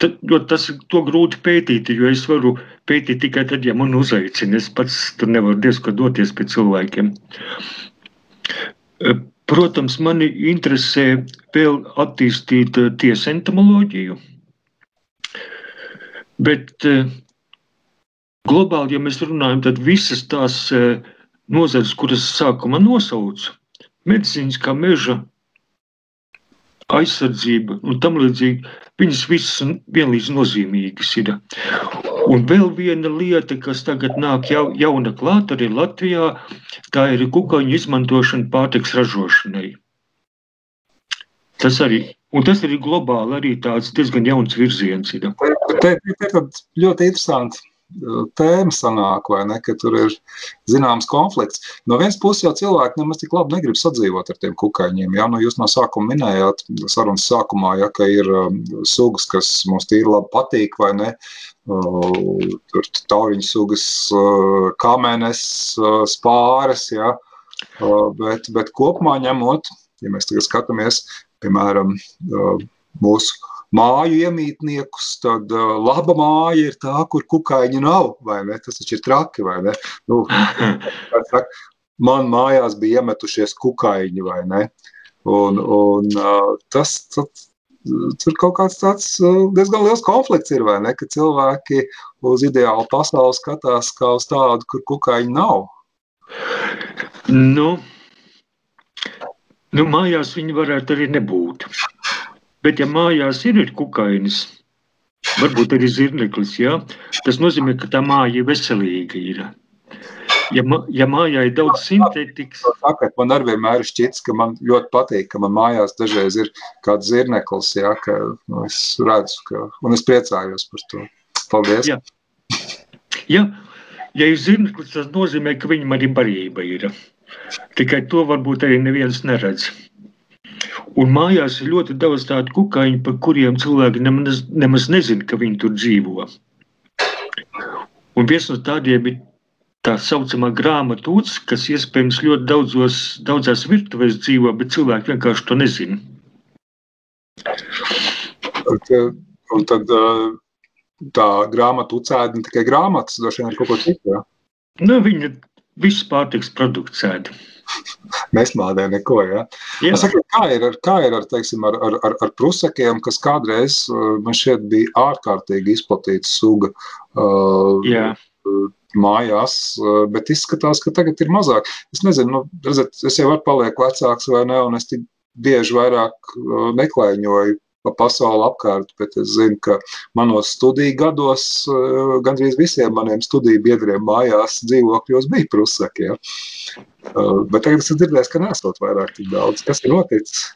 tad, tas ir grūti pētīt, jo es varu pētīt tikai tad, ja man uzaicina. Es pats tur nevaru diezgan doties pie cilvēkiem. Protams, mani interesē vēl attīstīt eh, tiesu entomoloģiju, bet eh, globāli, ja mēs runājam, tad visas tās eh, nozares, kuras sākumā nosaucu, medicīniskā meža aizsardzība un tam līdzīgi, viņas visas vienlīdz nozīmīgas ir. Un vēl viena lieta, kas tagad nāk jau, jauna klāt arī Latvijā, tā ir kukaiņu izmantošana pārtiks ražošanai. Tas arī, un tas arī globāli arī tāds diezgan jauns virziens ir. Tā ir ļoti interesanti tēma sanāk, vai ne, ka tur ir zināms konflikts. No vienas puses jau cilvēki nemaz tik labi negrib sadzīvot ar tiem kukaiņiem. Jā, nu jūs no sākuma minējāt, sarunas sākumā, ja, ka ir um, sugas, kas mums tīri labi patīk, vai ne, uh, tur tauriņu sugas, uh, kamenes, uh, spāres, jā, bet, bet kopumā ņemot, ja mēs tagad skatāmies, piemēram, mūsu māju iemītniekus, tad uh, laba māja ir tā, kur kukaiņi nav. Tas taču ir traki. Nu, saka, man mājās bija iemetušies kukaiņi, vai ne? Un, un uh, tas, tas tur kaut kāds tāds diezgan liels konflikts ir, vai ne? Ka cilvēki uz ideālu pasauli skatās kā uz tādu, kur kukaiņi nav. Nu, nu, mājās viņi varētu arī nebūt. Bet, ja mājās ir, ir kukainis, varbūt arī zirneklis, ja, tas nozīmē, ka tā māja veselīga. Ir. Ja, ja mājā ir daudz sintētikas, tad man arī vienmēr ir šķits, ka man ļoti patīk, ka man mājās dažreiz ir kāds zirneklis, ja, ka nu, es redzu, ka, un es priecājos par to. Paldies! Ja, ja, ja ir zirneklis, tas nozīmē, ka viņam arī barība ir. Tikai to varbūt arī neviens neredz. Un mājās ir ļoti daudz tādu kukaiņu, par kuriem cilvēki nemaz, nemaz nezina, ka viņi tur dzīvo. Un viens no tādiem ir tā saucamā grāmatu uts, kas iespējams ļoti daudzos, daudzās virtuvēs dzīvo, bet cilvēki vienkārši to nezina. Un tad tā grāmatu ucēda ne tikai grāmatas, droši vien ar kaut ko citu. Nu, viņa viss pārtiks produkts ēda. Mēs mādē neko, ja? Jā. Saka, kā ir, kā ir ar, teiksim, ar, ar, ar, ar prusakiem, kas kādreiz man šeit bija ārkārtīgi izplatīta suga uh, Jā. mājās, bet izskatās, ka tagad ir mazāk. Es nezinu, nu, redzat, es jau varu paliek vecāks vai ne, un es tik bieži vairāk neklaiņoju pa pasauli apkārt, bet es zinu, ka manos studiju gados eh, gandrīz visiem maniem studiju biedriem mājās dzīvokļos bija prusaki. Ja? Eh, bet tagad es dzirdēju, ka nesot vairāk tik daudz. Kas ir noticis?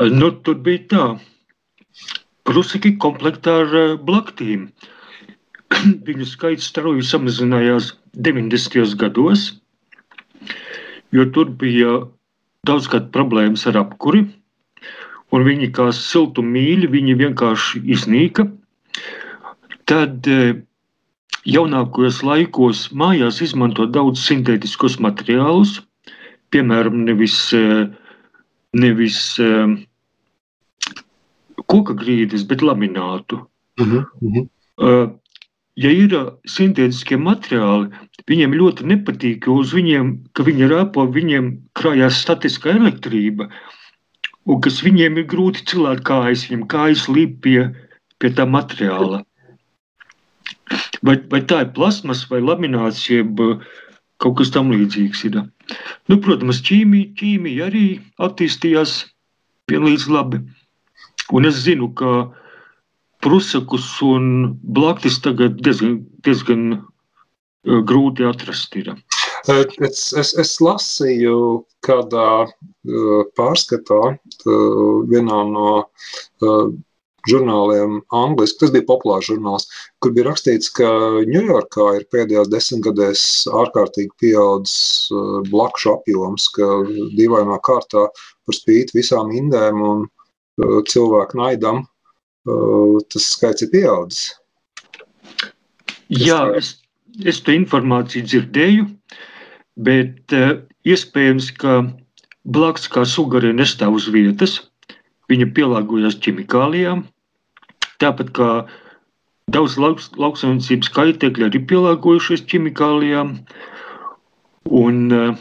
Nu, tur bija tā. Prusaki komplektā ar blaktīm. Viņu skaits strauji samazinājās 90. gados, jo tur bija daudzkārt problēmas ar apkuri un viņi kā siltummīļi, viņi vienkārši iznīka. Tad e, jaunākajos laikos mājās izmanto daudz sintētiskos materiālus, piemēram, nevis, e, nevis e, koka grīdas, bet laminātu. Uh -huh, uh -huh. Ja ir sintētiskie materiāli, viņiem ļoti nepatīk, jo uz viņiem, ka viņi rāpo, viņiem krājās statiskā elektrība. Uh, un kas viņiem ir grūti cilāt kājas, viņiem kājas līp pie, pie tā materiāla. Vai, vai tā ir plasmas vai lamināts, jeb uh, kaut kas tam līdzīgs ir. Nu, protams, ķīmija, ķīmija arī attīstījās vienlīdz labi. Un es zinu, ka prusakus un blaktis tagad diezgan, diezgan uh, grūti atrast ir. Es, es, es lasīju kādā pārskatā, vienā no žurnāliem, angļuiski. Tas bija populārs žurnāls, kur bija rakstīts, ka Ņujorkā ir pēdējās desmitgadēs ārkārtīgi pieaudzis blakšu apjoms, ka dīvainā kārtā par spīti visām indēm un cilvēku naidam tas skaits ir pieaudzis. Jā, es, es to informāciju dzirdēju. Bet uh, iespējams, ka blakus kā suga arī nestāv uz vietas. Viņa pielāgojas ķimikālijām. Tāpat kā daudz lauks, lauksaimniecības kaitēkļi arī pielāgojušies ķimikālijām. Un, uh,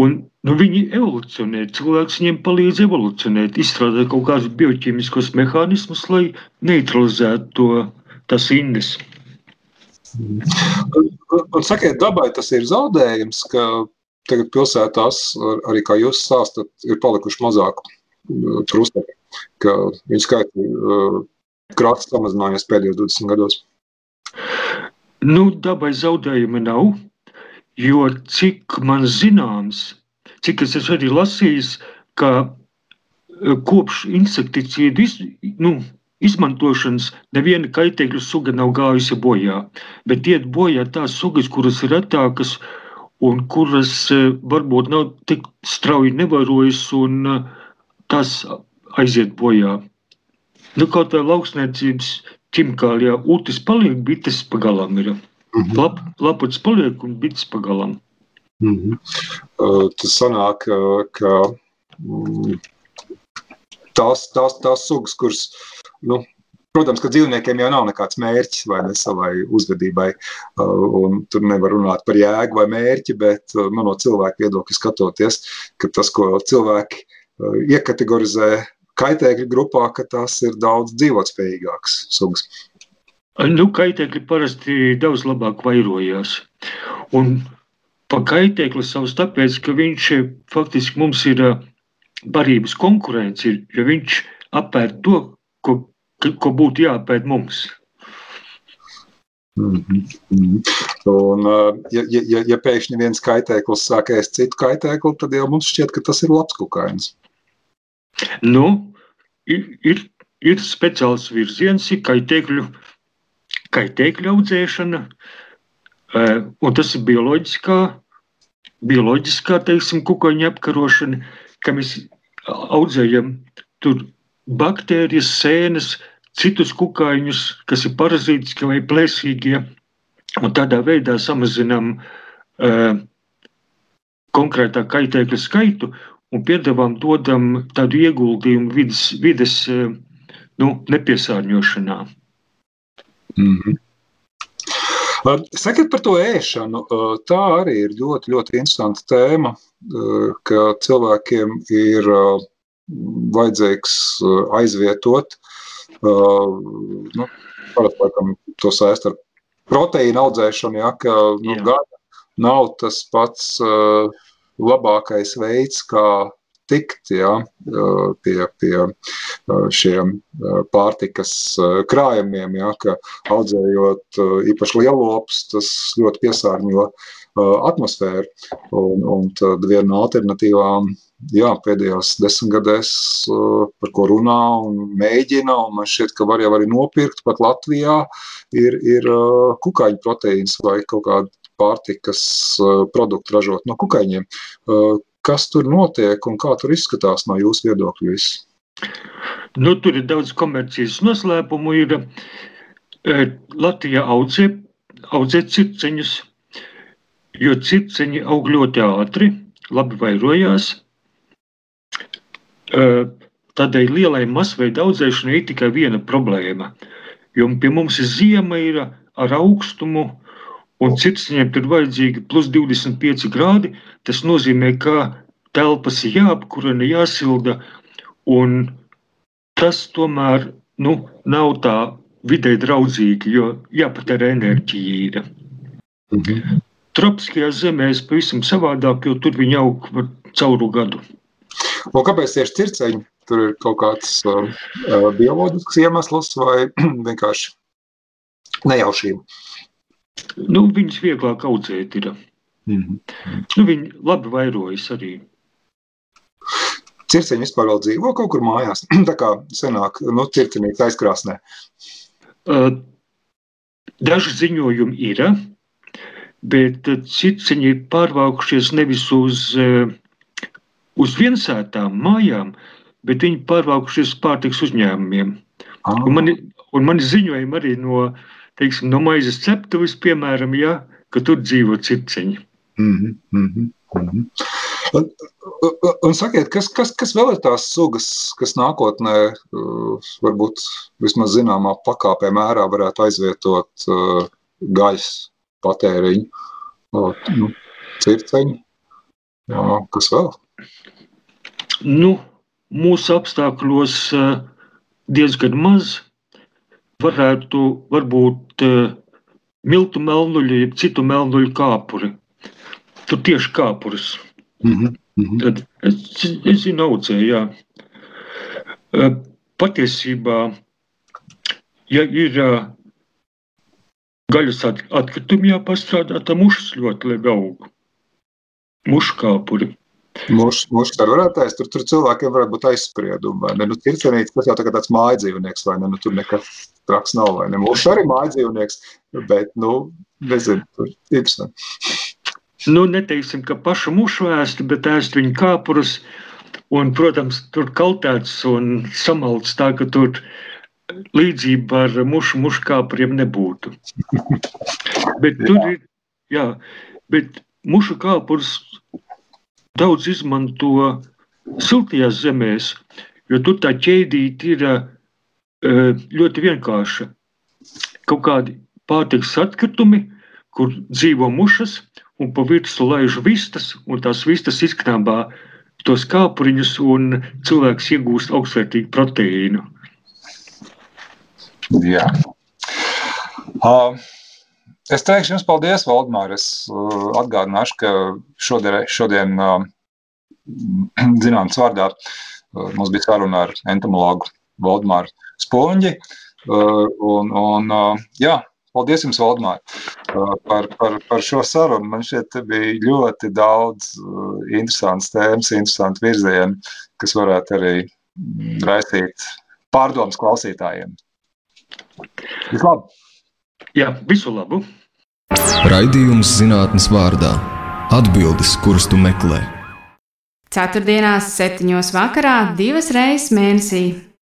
un nu, viņi evolūcionē, cilvēks viņiem palīdz evolūcionēt, izstrādāt kaut kādus bioķīmiskos mehānismus, lai neutralizētu to, tās indes. Un, un sakiet, dabai tas ir zaudējums, ka tagad pilsētās, arī kā jūs stāstat, ir palikuši mazāk trustēji, uh, ka viņu skaiti uh, krāts samazinājies pēdējos 20 gados. Nu, dabai zaudējumi nav, jo cik man zināms, cik es esmu arī lasījis, ka uh, kopš insekticīdu iz, nu, izmantošanas neviena kaitēkļu suga nav gājusi bojā, bet iet bojā tās sugas, kuras ir retākas un kuras e, varbūt nav tik strauji nevarojas un e, tas aiziet bojā. Nu, kaut kā lauksniecības ķimikālijā ūtis paliek, bites pagalām ir. Mm -hmm. Lap, laputs paliek un bites pagalām. Mm -hmm. uh, tas sanāk, ka mm, tās, tās, tās sugas, kuras nu, Protams, ka dzīvniekiem jau nav nekāds mērķis vai ne savai uzvedībai. Uh, tur nevar runāt par jēgu vai mērķi, bet uh, nu, no cilvēka viedokļa skatoties, ka tas, ko cilvēki uh, iekategorizē kaitēkļu grupā, ka tas ir daudz dzīvotspējīgāks sugas. Nu, kaitēkļi parasti daudz labāk vairojās. Un pa kaitēkli savus tāpēc, ka viņš faktiski mums ir barības konkurence, jo viņš apēd to, ko ko būtu jāpēt mums. Mm -hmm. Un, ja, ja, ja pēkšņi viens kaitēklis sāk ēst citu kaitēkli, tad jau mums šķiet, ka tas ir labs kukainis. Nu, ir, ir, ir speciāls virziens, ir kaitēkļu, kaitēkļu audzēšana, un tas ir bioloģiskā, bioloģiskā teiksim, kukaiņa apkarošana, ka mēs audzējam tur baktērijas, sēnes, citus kukaiņus, kas ir parazītiski vai plēsīgie, un tādā veidā samazinām uh, konkrētā kaitēkļa skaitu un piedāvām dodam tādu ieguldījumu vidas, vides uh, nu, nepiesārņošanā. Mm -hmm. Sakiet par to ēšanu. Tā arī ir ļoti, ļoti interesanta tēma, ka cilvēkiem ir vajadzīgs aizvietot. Nu, Parasti, laikam, to saist ar proteīna audzēšanu, ja, ka nu, gada nav tas pats uh, labākais veids, kā tikt ja, pie, pie šiem pārtikas krājumiem, ja, ka audzējot īpaši lielopus, tas ļoti piesārņo atmosfēru. Un, un tad viena no alternatīvām jā, pēdējās desmitgadēs, par ko runā un mēģina, un man šķiet, ka var jau arī nopirkt pat Latvijā, ir, ir kukaiņu proteīns vai kaut kāda pārtikas produktu ražot no kukaiņiem. Kas tur notiek un kā tur izskatās no jūsu viedokļa? Viss? Nu, tur ir daudz komercijas noslēpumu. Ir, e, Latvija audzē, audzē circeņus, jo circeņi aug ļoti ātri, labi vairojās. E, tādēļ lielai masveida audzēšanai ir tikai viena problēma. Jo pie mums ir ziema ir ar augstumu, un cirkšņiem tur vajadzīgi plus 25 grādi. Tas nozīmē, ka telpas ir jāapkurina, jāsilda, un tas tomēr nu, nav tā vidē draudzīgi, jo jāpatērē enerģija. Mhm. Tropiskajās zemēs pavisam savādāk, jo tur viņi aug cauru gadu. Un kāpēc tieši circeņi? Tur ir kaut kāds uh, uh bioloģisks iemesls vai vienkārši nejaušība? Nu, viņas vieglāk audzēt ir. Mm -hmm. nu, viņi labi vairojas arī. Circeņi vispār vēl dzīvo kaut kur mājās. Tā kā senāk, nu, circenīts aizkrāsnē. Uh, daži ziņojumi ir, bet circeņi ir pārvākušies nevis uz, uh, uz viensētām mājām, bet viņi pārvākušies pārtiks uzņēmumiem. Ah. Un mani, un mani ziņojumi arī no teiksim, no maizes ceptuves, piemēram, ja, ka tur dzīvo circeņi. Mm -hmm, mm -hmm, mm -hmm. Un, un sakiet, kas, kas, kas vēl ir tās sugas, kas nākotnē, uh, varbūt vismaz zināmā pakāpē mērā varētu aizvietot uh, gaļas patēriņu? Uh, nu, circeņi, jā, kas vēl? Nu, mūsu apstākļos uh, diezgan maz varētu varbūt uh, miltu melnuļu, jeb citu melnuļu kāpuri. Tur tieši kāpuris. Mm -hmm. Tad es, es zinu, audzēju, jā. Uh, patiesībā, ja ir gaļas at, atkritumi jāpastrādā, tad mušas ļoti labi aug. Mušu kāpuri. Mūsu starotājs tur, tur cilvēkiem varētu būt aizspriedumi. Vai ne? Nu, Tircenīts, tas jau tāds māja dzīvnieks, vai ne? Nu, tur nekas traks nav, vai ne? Mūsu arī māja dzīvnieks, bet, nu, nezinu, tur interesanti. Nu, neteiksim, ka pašu mušu ēst, bet ēst viņu kāpurus. Un, protams, tur kaltēts un samalts tā, ka tur līdzība ar mušu, mušu kāpuriem nebūtu. bet tur ir, jā, bet mušu kāpurs daudz izmanto siltajās zemēs, jo tur tā ķēdīte ir eh, ļoti vienkārša. Kaut kādi pārtiks atkritumi, kur dzīvo mušas, un pa virsmu laiž vistas, un tās vistas izknābā tos kāpuriņus, un cilvēks iegūst augstvērtīgu proteīnu. Jā. Uh, Es teikšu jums paldies, Valdemār. Es uh, atgādināšu, ka šodien, šodien uh, zināms vārdā uh, mums bija saruna ar entomologu Valdemāru Spoņģi. Uh, un, un, jā, paldies jums, Valdemār, uh, par, par, par šo sarunu. Man šeit bija ļoti daudz interesants tēmas, interesanti virzieni, kas varētu arī raisīt pārdomas klausītājiem. Vislabāk! Jā, visu labu! Raidījums zinātnes vārdā - atbildes, kuras tu meklē. Ceturtdienās, septiņos vakarā, divas reizes mēnesī